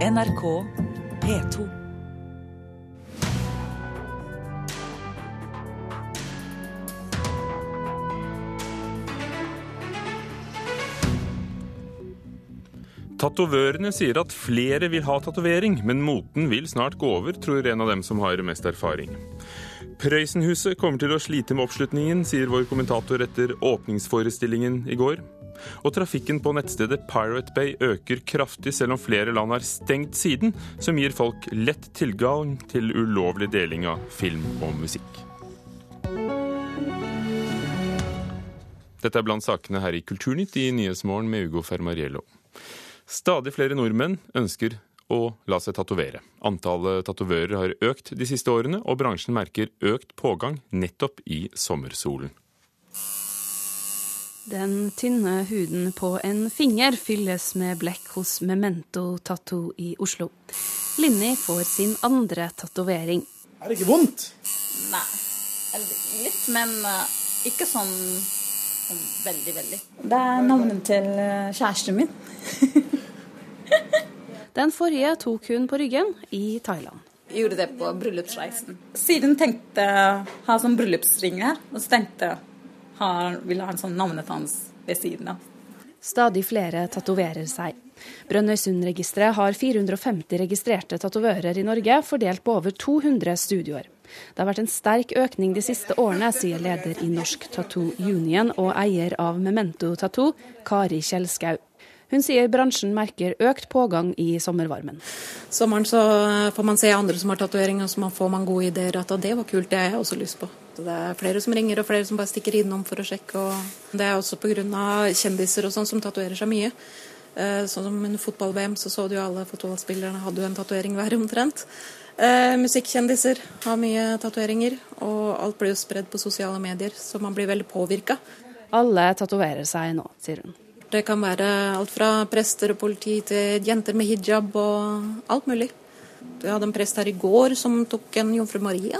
NRK P2. Tatovørene sier at flere vil ha tatovering, men moten vil snart gå over, tror en av dem som har mest erfaring. Prøysenhuset kommer til å slite med oppslutningen, sier vår kommentator etter åpningsforestillingen i går. Og trafikken på nettstedet Pirate Bay øker kraftig, selv om flere land har stengt siden, som gir folk lett tilgang til ulovlig deling av film og musikk. Dette er blant sakene her i Kulturnytt i Nyhetsmorgen med Ugo Fermariello. Stadig flere nordmenn ønsker å la seg tatovere. Antallet tatovører har økt de siste årene, og bransjen merker økt pågang nettopp i sommersolen. Den tynne huden på en finger fylles med blekk hos Memento Tattoo i Oslo. Linni får sin andre tatovering. Er det ikke vondt? Nei. Eller litt, men uh, ikke sånn, sånn, veldig, veldig. Det er navnet til uh, kjæresten min. Den forrige tok hun på ryggen i Thailand. Jeg gjorde det på bryllupsreisen. Siden tenkte jeg å ha sånn bryllupsring her, og så tenkte jeg ha, vil ha en sånn navnet hans ved siden av. Stadig flere tatoverer seg. Brønnøysundregisteret har 450 registrerte tatovører i Norge, fordelt på over 200 studioer. Det har vært en sterk økning de siste årene, sier leder i Norsk Tattoo Union og eier av Memento Tattoo, Kari Kjelskau. Hun sier bransjen merker økt pågang i sommervarmen. Sommeren så får man se andre som har tatoveringer, og så får man gode ideer at det var kult, det har jeg også lyst på. Det er flere som ringer, og flere som bare stikker innom for å sjekke. Det er også pga. kjendiser og sånn som tatoverer seg mye. Eh, sånn som under fotball-VM så så du jo alle fotballspillerne hadde jo en tatovering hver omtrent. Eh, musikkkjendiser har mye tatoveringer, og alt blir jo spredd på sosiale medier, så man blir veldig påvirka. Alle tatoverer seg nå, sier hun. Det kan være alt fra prester og politi til jenter med hijab og alt mulig. Vi hadde en prest her i går som tok en jomfru Maria.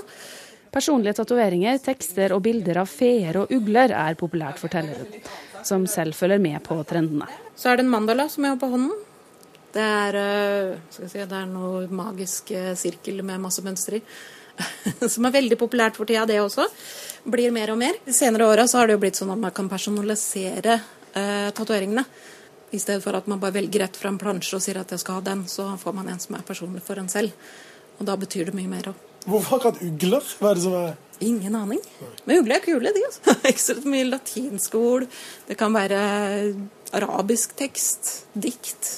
Personlige tatoveringer, tekster og bilder av feer og ugler er populært, forteller hun, som selv følger med på trendene. Så er det en mandala som jeg har på hånden. Det er, eh, si, det er noe magisk eh, sirkel med masse mønstre i. Som er veldig populært for tida, det også. Blir mer og mer. De senere åra har det jo blitt sånn at man kan personalisere eh, tatoveringene. I stedet for at man bare velger rett fra en plansje og sier at jeg skal ha den, så får man en som er personlig for en selv. Og da betyr det mye mer òg. Hvorfor akkurat ugler? Hva er det som er Ingen aning. Men ugler er kule, de. altså. Ikke så mye latinsk ord. Det kan være arabisk tekst, dikt,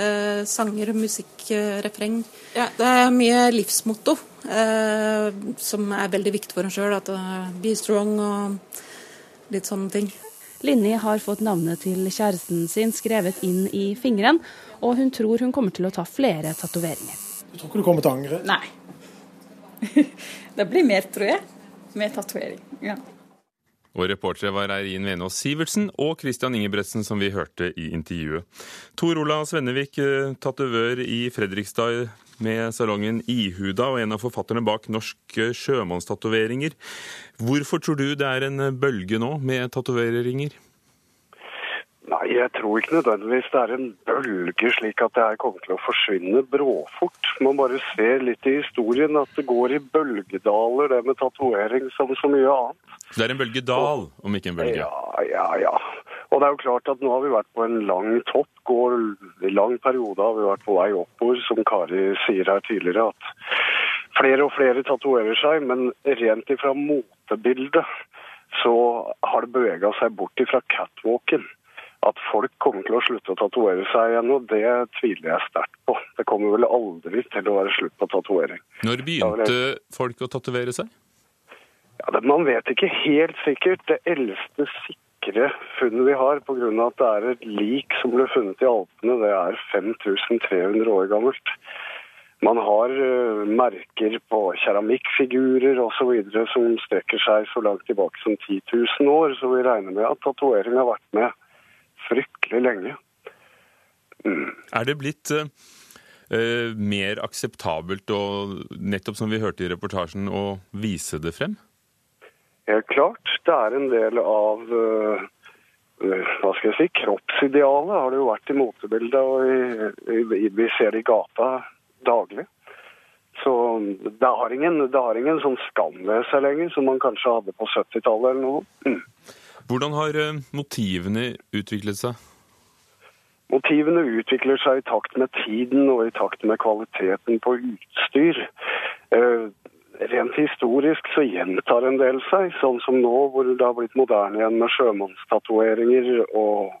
eh, sanger, musikk, eh, refreng. Ja, det er mye livsmotto eh, som er veldig viktig for en sjøl. At uh, be strong og litt sånne ting. Linni har fått navnet til kjæresten sin skrevet inn i fingeren, og hun tror hun kommer til å ta flere tatoveringer. Du tror ikke du kommer til å angre? Nei. Det blir mer, tror jeg. Mer tatovering. Ja. Og reportere var Eirin Venås Sivertsen og Christian Ingebretsen, som vi hørte i intervjuet. Tor Ola Svennevik, eh, tatovør i Fredrikstad med salongen Ihuda og en av forfatterne bak Norske sjømannstatoveringer. Hvorfor tror du det er en bølge nå med tatoveringer? Nei, jeg tror ikke nødvendigvis det er en bølge slik at det her kommer til å forsvinne bråfort. Man bare ser litt i historien at det går i bølgedaler, det med tatovering som så mye annet. Så det er en bølgedal, om ikke en bølge? Ja, ja, ja. Og det er jo klart at nå har vi vært på en lang topp, går i lang periode har vi vært på vei oppover, som Kari sier her tidligere. at Flere og flere tatoverer seg, men rent ifra motebildet så har det bevega seg bort ifra catwalken. At folk kommer til å slutte å tatovere seg igjen, og det tviler jeg sterkt på. Det kommer vel aldri til å være slutt på tatovering. Når begynte folk å tatovere seg? Ja, det, Man vet ikke helt sikkert. Det eldste sikre funnet vi har, pga. at det er et lik som ble funnet i Alpene, det er 5300 år gammelt. Man har uh, merker på keramikkfigurer osv. som strekker seg så langt tilbake som 10 000 år, så vi regner med at tatovering har vært med fryktelig lenge. Mm. Er det blitt uh, mer akseptabelt, og nettopp som vi hørte i reportasjen, å vise det frem? Helt klart. Det er en del av uh, hva skal jeg si, kroppsidealet har det jo vært i motebildet, og i, i, vi ser det i gata daglig. Så det har, ingen, det har ingen sånn skam ved seg lenger, som man kanskje hadde på 70-tallet eller noe. Mm. Hvordan har eh, motivene utviklet seg? Motivene utvikler seg i takt med tiden og i takt med kvaliteten på utstyr. Eh, rent historisk så gjentar en del seg, sånn som nå hvor det har blitt moderne igjen med sjømannstatoveringer. Og,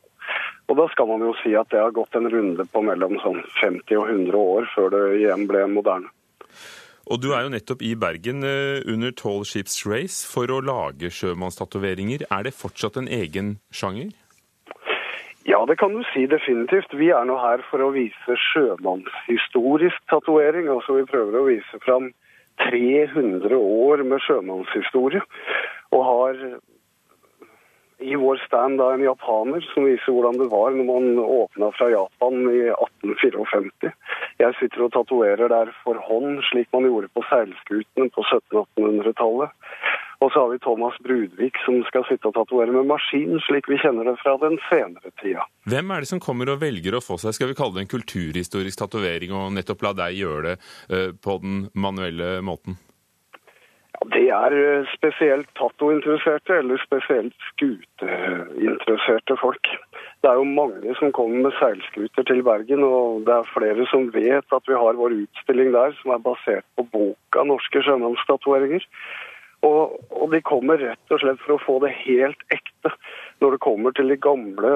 og da skal man jo si at det har gått en runde på mellom sånn 50 og 100 år før det igjen ble moderne. Og du er jo nettopp i Bergen eh, under Tall Ships Race for å lage sjømannstatoveringer. Er det fortsatt en egen sjanger? Ja, det kan du si definitivt. Vi er nå her for å vise sjømannshistorisk tatovering. Altså vi prøver å vise fram 300 år med sjømannshistorie. Og har i vår stand av en japaner som viser hvordan det var når man åpna fra Japan i 1854. Jeg sitter og tatoverer der for hånd, slik man gjorde på seilskutene på 1700-1800-tallet. Og så har vi Thomas Brudvik som skal sitte og tatovere med maskin, slik vi kjenner det fra den senere tida. Hvem er det som kommer og velger å få seg, skal vi kalle det en kulturhistorisk tatovering, og nettopp la deg gjøre det uh, på den manuelle måten? Det er eh, spesielt tattointeresserte eller spesielt skuteinteresserte folk. Det er jo mange som kommer med seilskuter til Bergen, og det er flere som vet at vi har vår utstilling der som er basert på boka 'Norske sjømannstatoveringer'. Og, og, de kommer rett og slett for å få det helt ekte. Når det kommer til de gamle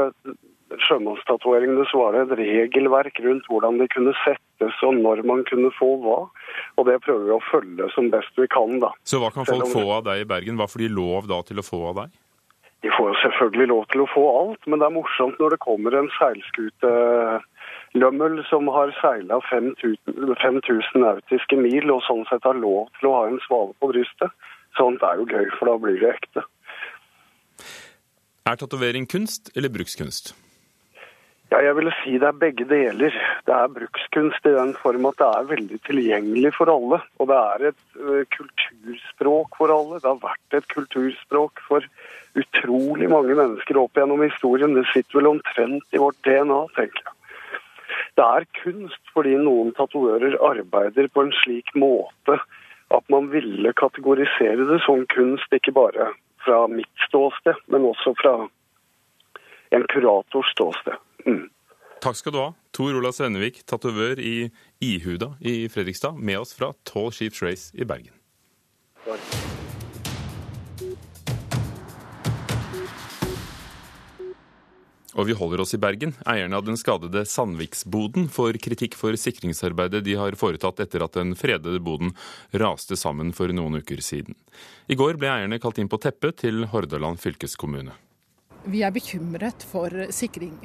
sjømannstatoveringene, så var det et regelverk rundt hvordan de kunne settes og når man kunne få hva. Og det prøver vi å følge som best vi kan, da. Så hva kan folk få av deg i Bergen? Hva får de lov da til å få av deg? De får jo selvfølgelig lov til å få alt, men det er morsomt når det kommer en seilskute Lømmel som har seila 5000 nautiske mil og sånn sett har lov til å ha en svale på brystet. Sånt er jo gøy, for da blir det ekte. Er tatovering kunst eller brukskunst? Ja, jeg ville si det er begge deler. Det er brukskunst i den form at det er veldig tilgjengelig for alle. Og det er et uh, kulturspråk for alle. Det har vært et kulturspråk for utrolig mange mennesker opp gjennom historien. Det sitter vel omtrent i vårt DNA, tenker jeg. Det er kunst fordi noen tatoverer arbeider på en slik måte at man ville kategorisere det som kunst, ikke bare fra mitt ståsted, men også fra en kurators ståsted. Mm. Takk skal du ha, Tor Olav Svennevik, tatovør i Ihuda i Fredrikstad, med oss fra Tall Sheeps Race i Bergen. Takk. Og vi holder oss i Bergen. Eierne av den skadede Sandviksboden får kritikk for sikringsarbeidet de har foretatt etter at den fredede boden raste sammen for noen uker siden. I går ble eierne kalt inn på teppet til Hordaland fylkeskommune. Vi er bekymret for, sikring,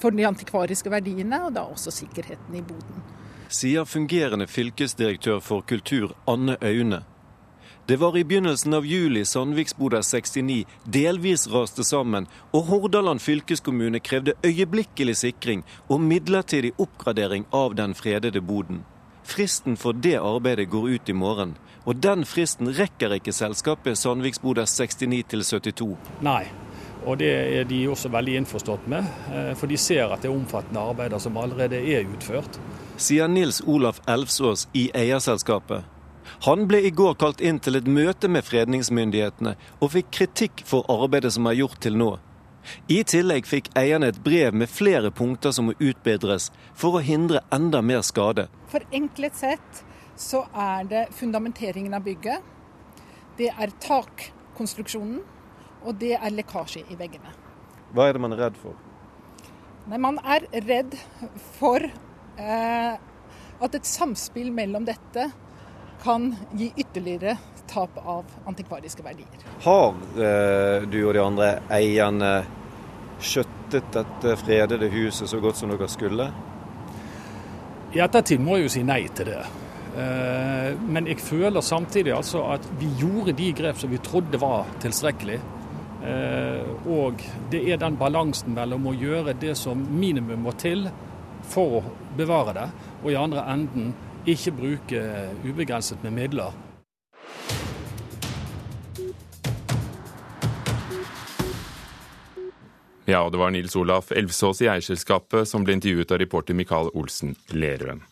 for de antikvariske verdiene, og da også sikkerheten i boden. Sier fungerende fylkesdirektør for kultur Anne Aune. Det var i begynnelsen av juli Sandviksboda 69 delvis raste sammen, og Hordaland fylkeskommune krevde øyeblikkelig sikring og midlertidig oppgradering av den fredede boden. Fristen for det arbeidet går ut i morgen, og den fristen rekker ikke selskapet Sandviksboda 69 til 72. Nei, og det er de også veldig innforstått med, eh, for de ser at det er omfattende arbeider som allerede er utført. Sier Nils Olaf Elfsås i eierselskapet. Han ble i går kalt inn til et møte med fredningsmyndighetene, og fikk kritikk for arbeidet som er gjort til nå. I tillegg fikk eierne et brev med flere punkter som må utbedres for å hindre enda mer skade. Forenklet sett så er det fundamenteringen av bygget, det er takkonstruksjonen, og det er lekkasje i veggene. Hva er det man er redd for? Nei, Man er redd for eh, at et samspill mellom dette kan gi ytterligere tap av antikvariske verdier. Har eh, du og de andre eierne skjøttet dette fredede huset så godt som dere skulle? I ettertid må jeg jo si nei til det. Eh, men jeg føler samtidig altså at vi gjorde de grep som vi trodde var tilstrekkelig. Eh, og det er den balansen mellom å gjøre det som minimum må til for å bevare det, og i andre enden ikke bruke ubegrenset med midler. Ja, og det var Nils Olaf Elvsås i eierselskapet som ble intervjuet av reporter Mikael Olsen Lerøen.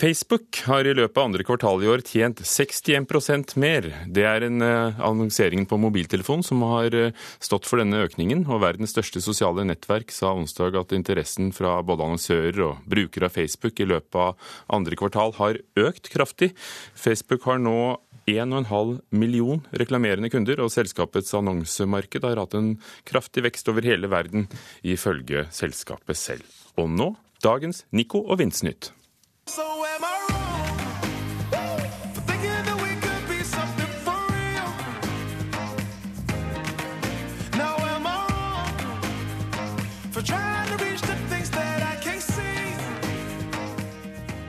Facebook har i løpet av andre kvartal i år tjent 61% mer. Det er en uh, annonseringen på mobiltelefon som har uh, stått for denne økningen. Og verdens største sosiale nettverk sa onsdag at interessen fra både annonsører og brukere av Facebook i løpet av andre kvartal har økt kraftig. Facebook har nå 1,5 million reklamerende kunder, og selskapets annonsemarked har hatt en kraftig vekst over hele verden, ifølge selskapet selv. Og nå dagens Nico og Vince-nytt.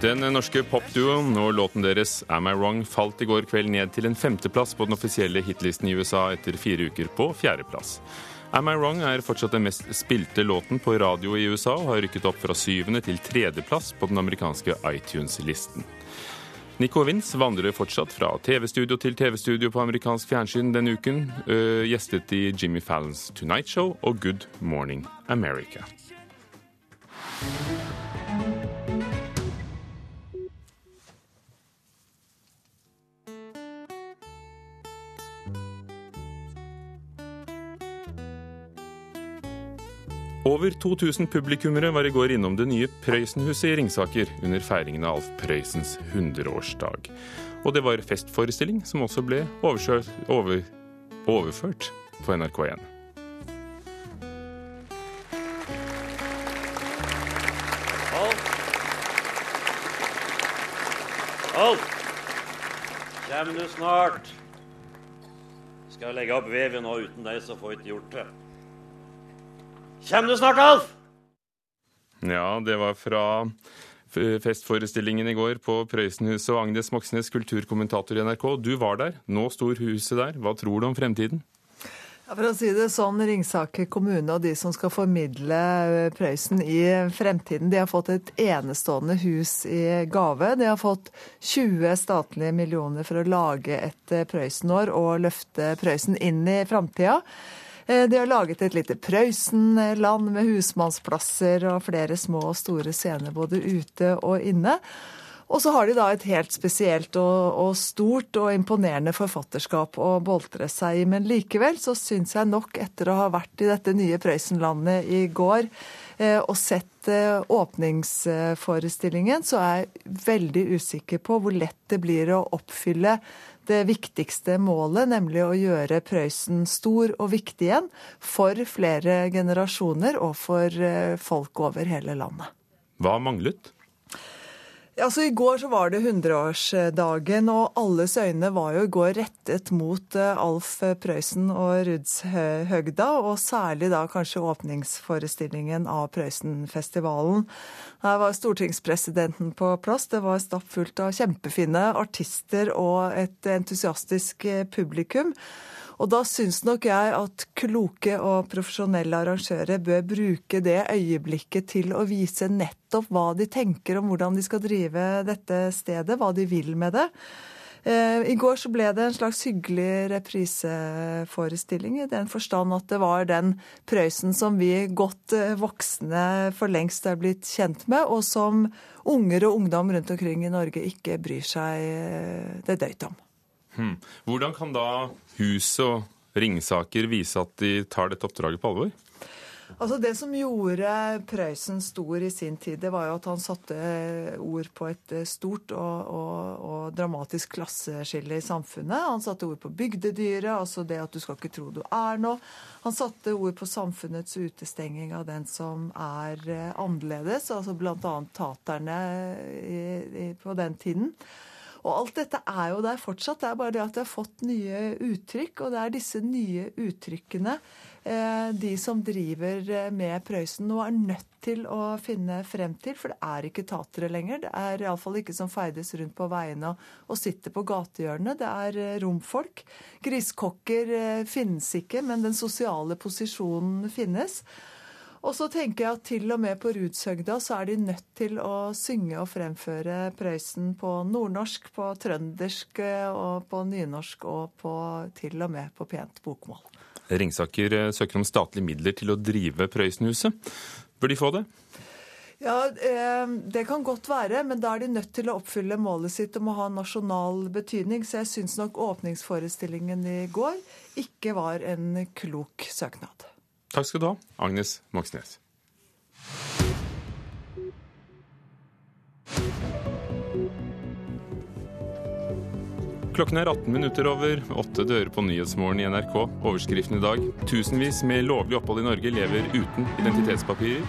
Den norske popduoen og låten deres 'Am I Wrong' falt i går kveld ned til en femteplass på den offisielle hitlisten i USA etter fire uker på fjerdeplass. 'Am I Wrong' er fortsatt den mest spilte låten på radio i USA og har rykket opp fra syvende til tredjeplass på den amerikanske iTunes-listen. Nico Vince vandrer fortsatt fra TV-studio til TV-studio på amerikansk fjernsyn denne uken, øh, gjestet i Jimmy Fallons Tonight Show og Good Morning America. Over 2000 publikummere var i går innom det nye Prøysenhuset i Ringsaker under feiringen av Alf Prøysens 100-årsdag. Og det var festforestilling som også ble over, overført på NRK1. Alf! Alf! Kjem du snart? Skal jeg legge opp veven nå uten deg, så får jeg ikke gjort det. Kjem du snart, Alf? Ja, det var fra festforestillingen i går på Prøysenhuset og Agnes Moxnes, kulturkommentator i NRK. Du var der. Nå står huset der. Hva tror du om fremtiden? Ja, for å si det sånn, Ringsaker kommune og de som skal formidle eh, Prøysen i fremtiden, de har fått et enestående hus i gave. De har fått 20 statlige millioner for å lage et Prøysen-år og løfte Prøysen inn i framtida. Eh, de har laget et lite Prøysenland med husmannsplasser og flere små og store scener både ute og inne. Og så har de da et helt spesielt og, og, stort og imponerende forfatterskap å boltre seg i. Men likevel så syns jeg nok, etter å ha vært i dette nye Prøysenlandet i går eh, og sett eh, åpningsforestillingen, så er jeg veldig usikker på hvor lett det blir å oppfylle det viktigste målet, nemlig å gjøre Prøysen stor og viktig igjen for flere generasjoner og for eh, folk over hele landet. Hva manglet? Altså, I går så var det 100-årsdagen, og alles øyne var jo i går rettet mot eh, Alf Prøysen og Rudshøgda, og særlig da kanskje åpningsforestillingen av Prøysenfestivalen. Her var stortingspresidenten på plass. Det var stappfullt av kjempefine artister og et entusiastisk eh, publikum. Og da syns nok jeg at kloke og profesjonelle arrangører bør bruke det øyeblikket til å vise nettopp hva de tenker om hvordan de skal drive dette stedet, hva de vil med det. Eh, I går så ble det en slags hyggelig repriseforestilling, i den forstand at det var den Prøysen som vi godt eh, voksne for lengst er blitt kjent med, og som unger og ungdom rundt omkring i Norge ikke bryr seg eh, det døyt om. Hmm. Hvordan kan da huset og Ringsaker vise at de tar dette oppdraget på alvor? Altså Det som gjorde Prøysen stor i sin tid, det var jo at han satte ord på et stort og, og, og dramatisk klasseskille i samfunnet. Han satte ord på bygdedyret, altså det at du skal ikke tro du er noe. Han satte ord på samfunnets utestenging av den som er eh, annerledes, altså bl.a. taterne i, i, på den tiden. Og alt dette er jo der fortsatt. Det er bare det at det har fått nye uttrykk. Og det er disse nye uttrykkene eh, de som driver eh, med Prøysen nå er nødt til å finne frem til. For det er ikke tatere lenger. Det er iallfall ikke som ferdes rundt på veiene og, sitter på gatehjørnet. Det er eh, romfolk. Griskokker finnes ikke, men den sosiale posisjonen finnes. Og så tenker jeg at til og med på Rudshøgda så er de nødt til å synge og fremføre Prøysen på nordnorsk, på trøndersk og på nynorsk og på, til og med på pent bokmål. Ringsaker eh, søker om statlige midler til å drive Prøysenhuset. Bør de få det? Ja, eh, Det kan godt være, men da er de nødt til å oppfylle målet sitt om å ha nasjonal betydning. Så jeg syns nok åpningsforestillingen i går ikke var en klok søknad. Takk skal du ha, Agnes Moxnes. Klokken er 18 minutter over åtte dører på Nyhetsmorgen i NRK. Overskriften i dag tusenvis med lovlig opphold i Norge lever uten identitetspapirer.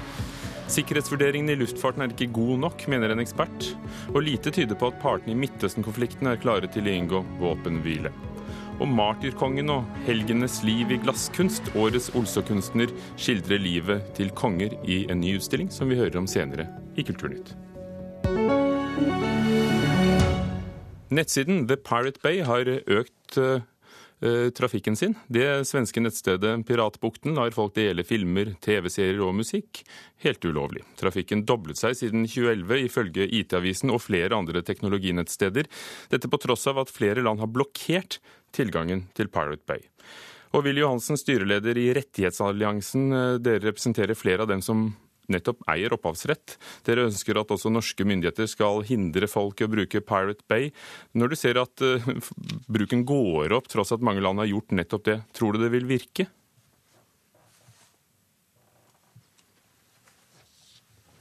Sikkerhetsvurderingen i luftfarten er ikke god nok, mener en ekspert. Og lite tyder på at partene i Midtøsten-konflikten er klare til å inngå våpenhvile. Og martyrkongen og helgenes liv i glasskunst, årets Olsø-kunstner, skildrer livet til konger i en ny utstilling som vi hører om senere i Kulturnytt. Nettsiden The Pirate Bay har økt uh, trafikken sin. Det svenske nettstedet Piratbukten lar folk dele filmer, TV-serier og musikk helt ulovlig. Trafikken doblet seg siden 2011, ifølge IT-avisen og flere andre teknologinettsteder. Dette på tross av at flere land har blokkert tilgangen til Pirate Bay. Og Willy Johansen, styreleder i Rettighetsalliansen, eh, dere representerer flere av dem som nettopp eier opphavsrett. Dere ønsker at også norske myndigheter skal hindre folk i å bruke Pirate Bay. Når du ser at uh, bruken går opp, tross at mange land har gjort nettopp det, tror du det vil virke?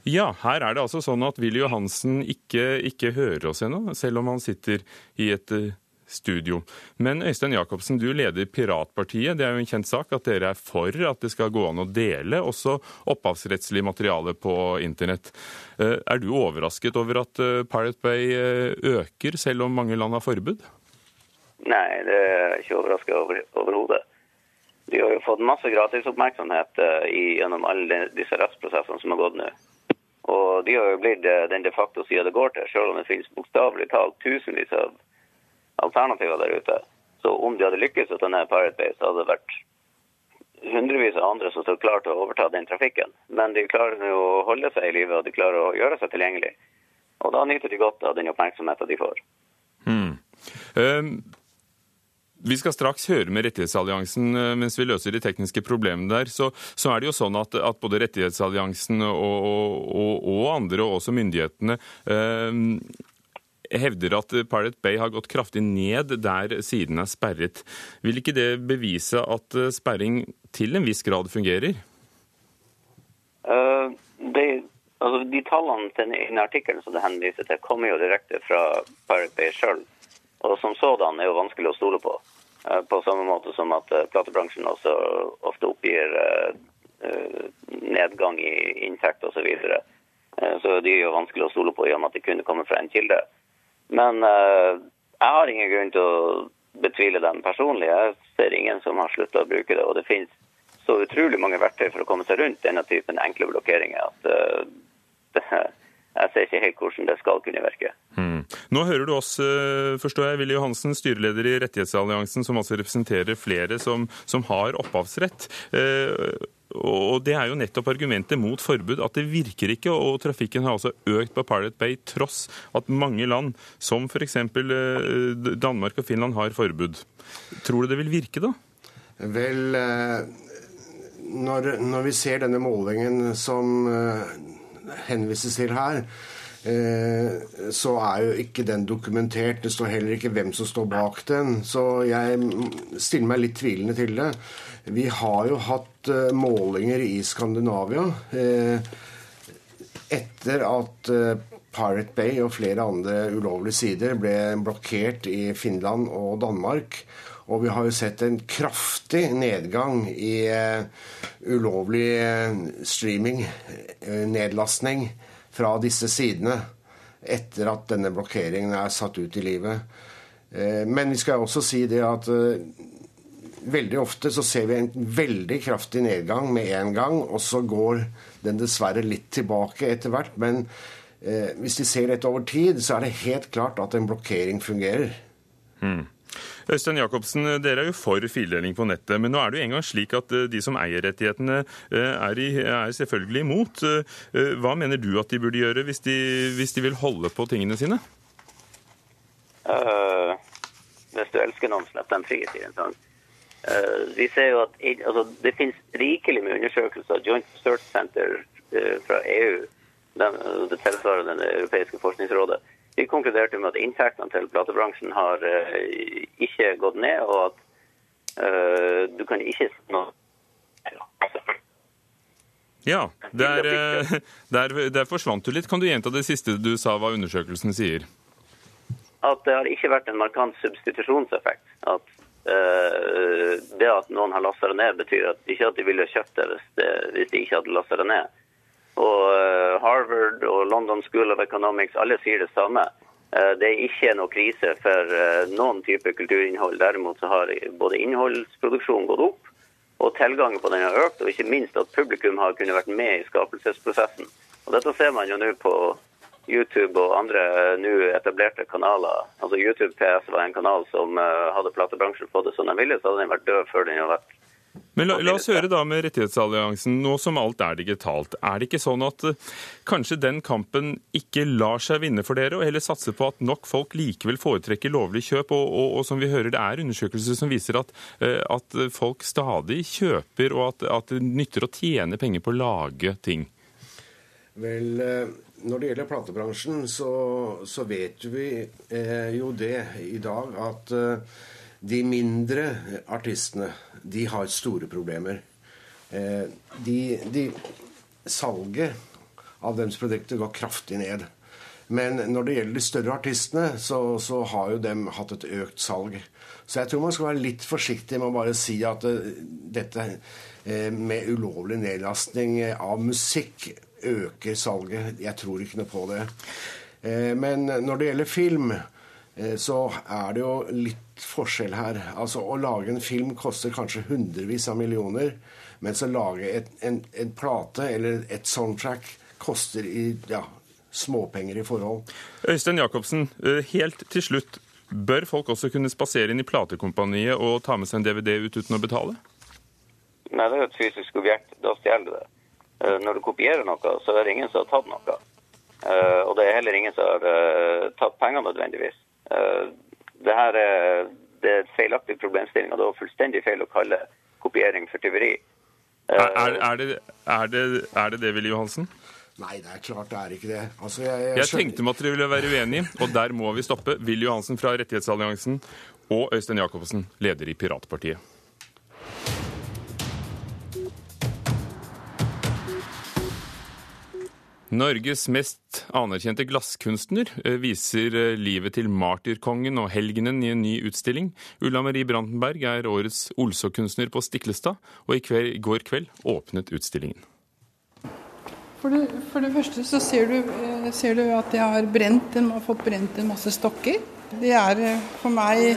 Ja, her er det altså sånn at Willy Johansen ikke, ikke hører oss ennå, selv om han sitter i et uh, studio. Men Øystein Jacobsen, du leder Piratpartiet. Det er jo en kjent sak at dere er for at det skal gå an å dele også opphavsrettslig materiale på internett. Eh, er du overrasket over at eh, Pirate Bay eh, øker, selv om mange land har forbud? Nei, det er jeg ikke overrasket over overhodet. De har jo fått masse gratisoppmerksomhet gjennom alle disse rettsprosessene som har gått nå. Og de har jo blitt den de facto sida det går til, selv om det finnes bokstavelig talt tusenvis av alternativer der ute. Så om de hadde lykkes med denne Pirate Bay, så hadde det vært hundrevis av andre som står klar til å overta den trafikken. Men de klarer jo å holde seg i live, og de klarer å gjøre seg tilgjengelig. Og da nyter de godt av den oppmerksomheten de får. Hmm. Um vi skal straks høre med Rettighetsalliansen eh, mens vi løser de tekniske problemene der. Så, så er det jo sånn at, at både Rettighetsalliansen og, og, og, andre, og også myndighetene, eh, hevder at Pirate Bay har gått kraftig ned der siden er sperret. Vil ikke det bevise at eh, sperring til en viss grad fungerer? Uh, det, altså de tallene til den artikkelen som det henviser til, kommer jo direkte fra Pirate Bay sjøl. Og som sådan er jo vanskelig å stole på. Uh, på samme måte som at uh, platebransjen også ofte oppgir nedgang i inntekt osv. Så, videre. så de er jo vanskelig å stole på i og med at det kunne komme fra en kilde. Men uh, jeg har ingen grunn til å betvile dem personlig. Jeg ser ingen som har slutta å bruke det. Og det finnes så utrolig mange verktøy for å komme seg rundt denne typen enkle blokkeringer at uh, det, jeg ser ikke helt hvordan det skal kunne virke. Mm. Nå hører du oss, eh, forstår jeg, Willy Johansen, styreleder i Rettighetsalliansen, som altså representerer flere som, som har opphavsrett. Uh, og Det er jo nettopp argumentet mot forbud, at det virker ikke. Og trafikken har altså økt på Pilot Bay tross at mange land, som f.eks. Eh, Danmark og Finland, har forbud. Tror du det vil virke, da? Vel, eh, når, når vi ser denne målingen som eh, henvises til her, så er jo ikke den dokumentert. Det står heller ikke hvem som står bak den. Så jeg stiller meg litt tvilende til det. Vi har jo hatt eh, målinger i Skandinavia eh, etter at eh, Pirate Bay og flere andre ulovlige sider ble blokkert i Finland og Danmark. Og vi har jo sett en kraftig nedgang i ulovlig streaming, nedlastning, fra disse sidene etter at denne blokkeringen er satt ut i livet. Men vi skal også si det at veldig ofte så ser vi en veldig kraftig nedgang med en gang, og så går den dessverre litt tilbake etter hvert. Men eh, hvis de ser dette over tid, så er det helt klart at en blokkering fungerer. Hmm. Øystein Jacobsen, dere er jo for fildeling på nettet, men nå er det jo engang slik at eh, de som eier rettighetene eh, er, i, er selvfølgelig imot. Eh, hva mener du at de burde gjøre hvis de, hvis de vil holde på tingene sine? Uh, hvis du elsker noen, slipp dem fri, sier. Eh, vi ser jo at altså, Det finnes rikelig med undersøkelser. Joint Search Center uh, fra EU, den, det tilsvarer det europeiske forskningsrådet, de konkluderte med at inntektene til platebransjen har uh, ikke gått ned, og at uh, du kan ikke nå Ja, der, der, der, forsvant du litt. Kan du gjenta det siste du sa hva undersøkelsen sier? At det har ikke vært en markant substitusjonseffekt. At uh, det at noen har lasta det ned, betyr at ikke at de ville kjøpt det hvis, det hvis de ikke hadde lasta det ned. Og uh, Harvard og London School of Economics alle sier det samme. Uh, det er ikke noe krise for noen type kulturinnhold. Derimot så har både innholdsproduksjonen gått opp, og tilgangen på den har økt. Og ikke minst at publikum har kunnet vært med i skapelsesprosessen. Og Dette ser man jo nå på YouTube og andre nå etablerte kanaler. Altså YouTube PS var en kanal som hadde platebransjen fått det som de ville, så hadde den vært død før den hadde vært men la, la, oss høre da med Rettighetsalliansen, nå som alt er digitalt. Er det ikke sånn at uh, kanskje den kampen ikke lar seg vinne for dere, og heller satse på at nok folk likevel foretrekker lovlig kjøp? Og, og, og som vi hører, det er undersøkelser som viser at, uh, at folk stadig kjøper, og at, at, det nytter å tjene penger på å lage ting. Vel, når det gjelder platebransjen, så, så vet vi eh, jo det i dag at eh, de mindre artistene, de har store problemer. Eh, de, de, salget av deres produkter går kraftig ned. Men når det gjelder de større artistene, så, så, har jo dem hatt et økt salg. Så jeg tror man skal være litt forsiktig med å bare si at uh, dette uh, med ulovlig nedlastning av musikk øker salget. Jeg tror ikke noe på det. Eh, men når det gjelder film, eh, så er det jo litt forskjell her. Altså Å lage en film koster kanskje hundrevis av millioner, mens å lage et, en, en, plate eller et soundtrack koster i ja, småpenger i forhold. Øystein Jacobsen, eh, helt til slutt. Bør folk også kunne spasere inn i platekompaniet og ta med seg en DVD ut uten å betale? Nei, det er jo et fysisk objekt. Da stjeler du det. Eh, når du kopierer noe, så er det ingen som har tatt noe. Eh, og det er heller ingen som har eh, tatt penger nødvendigvis. Det her er, det er feilaktig problemstilling, og det var fullstendig feil å kalle kopiering for tyveri. Er, er, er, det, er, det, er det det, Willy Johansen? Nei, det er klart det er ikke det. Altså, jeg, jeg, jeg tenkte meg at dere ville være uenige, og der må vi stoppe. Willy Johansen fra Rettighetsalliansen og Øystein Jacobsen, leder i Piratpartiet. Norges mest anerkjente glasskunstner eh, viser eh, livet til martyrkongen og helgenen i en ny utstilling. Ulla Marie Brandenberg er årets Olså-kunstner på Stiklestad, og i kveld, går kveld åpnet utstillingen. For det, for det første så ser du, eh, ser du at jeg har, brent, har fått brent en masse stokker. Det er for meg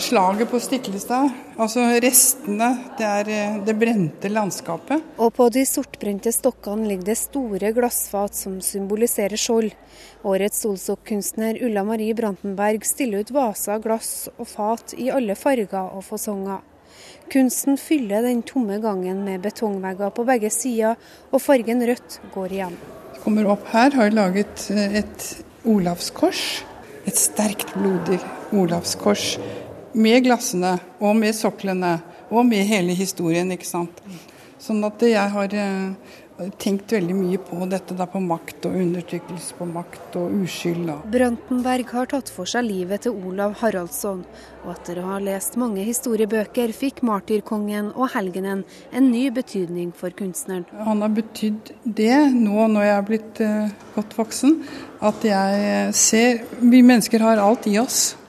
slaget på Stiklestad, altså restene, det er eh, det brente landskapet. Og på de sortbrente stokkene ligger det store glassfat som symboliserer skjold. Årets Solsok-kunstner Ulla Marie Brantenberg stiller ut vaser, glass og fat i alle farger og fasonger. Kunsten fyller den tomme gangen med betongvegger på begge sider, og fargen rødt går igjen. Kommer opp her, har laget eh, et Olavskors. Et sterkt, blodig Olavskors med glassene og med soklene og med hele historien. ikke sant? Sånn at jeg har eh, tenkt veldig mye på dette da på makt og undertrykkelse på makt og uskyld. Brantenberg har tatt for seg livet til Olav Haraldsson, og etter å ha lest mange historiebøker fikk martyrkongen og helgenen en ny betydning for kunstneren. Han har betydd det nå når jeg er blitt uh, godt voksen, at jeg ser Vi mennesker har alt i oss.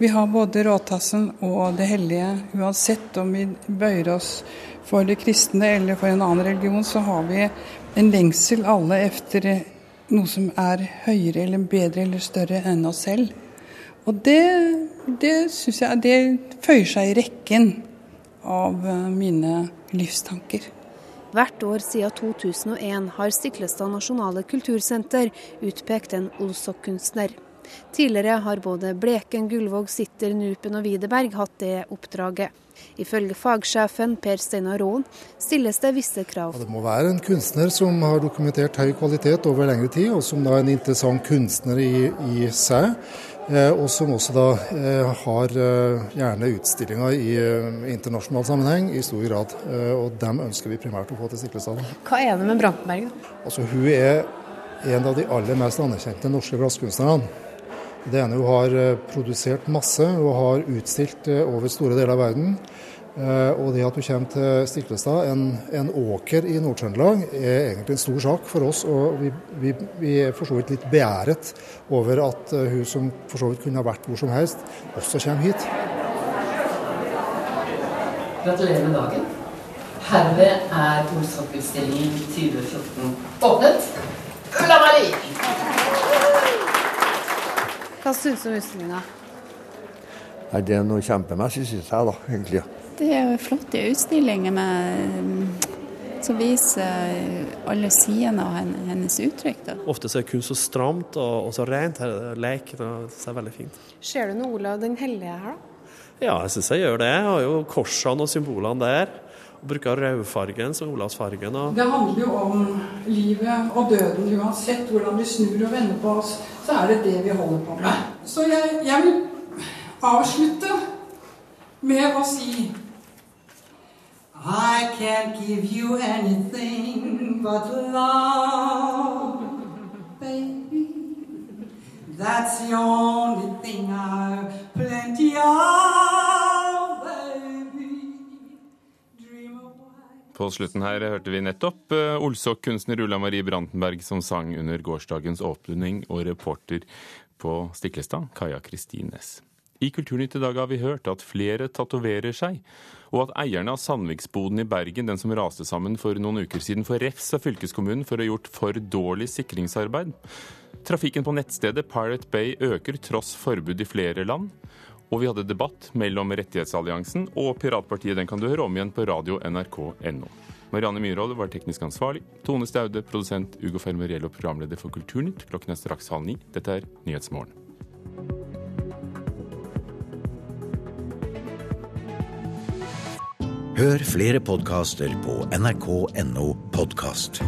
Vi har både råtassen og det hellige. Uansett om vi bøyer oss for det kristne eller for en annen religion, så har vi en lengsel alle efter noe som er høyere eller bedre eller større enn oss selv. Og det, det syns jeg det føyer seg i rekken av eh, mine livstanker. Hvert år siden 2001 har Stiklestad nasjonale kultursenter utpekt en Olsok-kunstner. Tidligere har både Bleken, Gullvåg, Sitter, Nupen og Widerberg hatt det oppdraget. Ifølge fagsjefen Per Steinar Raan stilles det visse krav. Ja, det må være en kunstner som har dokumentert høy kvalitet over lengre tid, og som da er en interessant kunstner i, i seg. Eh, og som også da eh, har eh, gjerne utstillinger i internasjonal sammenheng i stor grad. Og dem ønsker vi primært å få til Stiklestad. Hva er det med Brantenberg, da? Altså, hun er en av de aller mest anerkjente norske glasskunstnerne. Det ene hun har produsert masse og har utstilt over store deler av verden. Eh, og det at du kommer til Stiklestad, en, en åker i Nord-Trøndelag, er egentlig en stor sak for oss. Og vi, vi, vi er for så vidt litt beæret over at eh, hun som for så vidt kunne ha vært hvor som helst, også kommer hit. Gratulerer med dagen. Herved er Olsok-utstillingen 2014 åpnet. Ulla Marie! Hva syns du om utstillinga? Det er noe kjempemessig, syns jeg, da, egentlig. Det er flotte utstillinger med, som viser alle sidene av hennes uttrykk. Da. Ofte så er kunst så stramt og, og så rent. Her er leken og det er veldig fint. Ser du noe Olav den hellige her, da? Ja, jeg syns jeg gjør det. Jeg har jo korsene og symbolene der. Og bruker rødfargen som Olavsfargen. Og... Det handler jo om livet og døden. Uansett hvordan vi snur og vender på oss, så er det det vi holder på med. Så jeg, jeg vil avslutte med å si I can't give you anything but love, baby. That's the only thing I've plenty of, På slutten her hørte vi nettopp uh, Olsok-kunstner Ulla Marie Brandenberg som sang under gårsdagens åpning, og reporter på Stiklestad, Kaja Kristin Næss. I Kulturnytt i dag har vi hørt at flere tatoverer seg, og at eierne av Sandviksboden i Bergen, den som raste sammen for noen uker siden, får refs av fylkeskommunen for å ha gjort for dårlig sikringsarbeid. Trafikken på nettstedet Pirate Bay øker tross forbud i flere land. Og vi hadde debatt mellom Rettighetsalliansen og Piratpartiet. Den kan du høre om igjen på radio nrk.no. Marianne Myhrvold var teknisk ansvarlig. Tone Staude, produsent. Ugo Fermariello, programleder for Kulturnytt. Klokken er straks halv ni. Dette er Nyhetsmorgen. Hør flere podkaster på nrk.no podkast.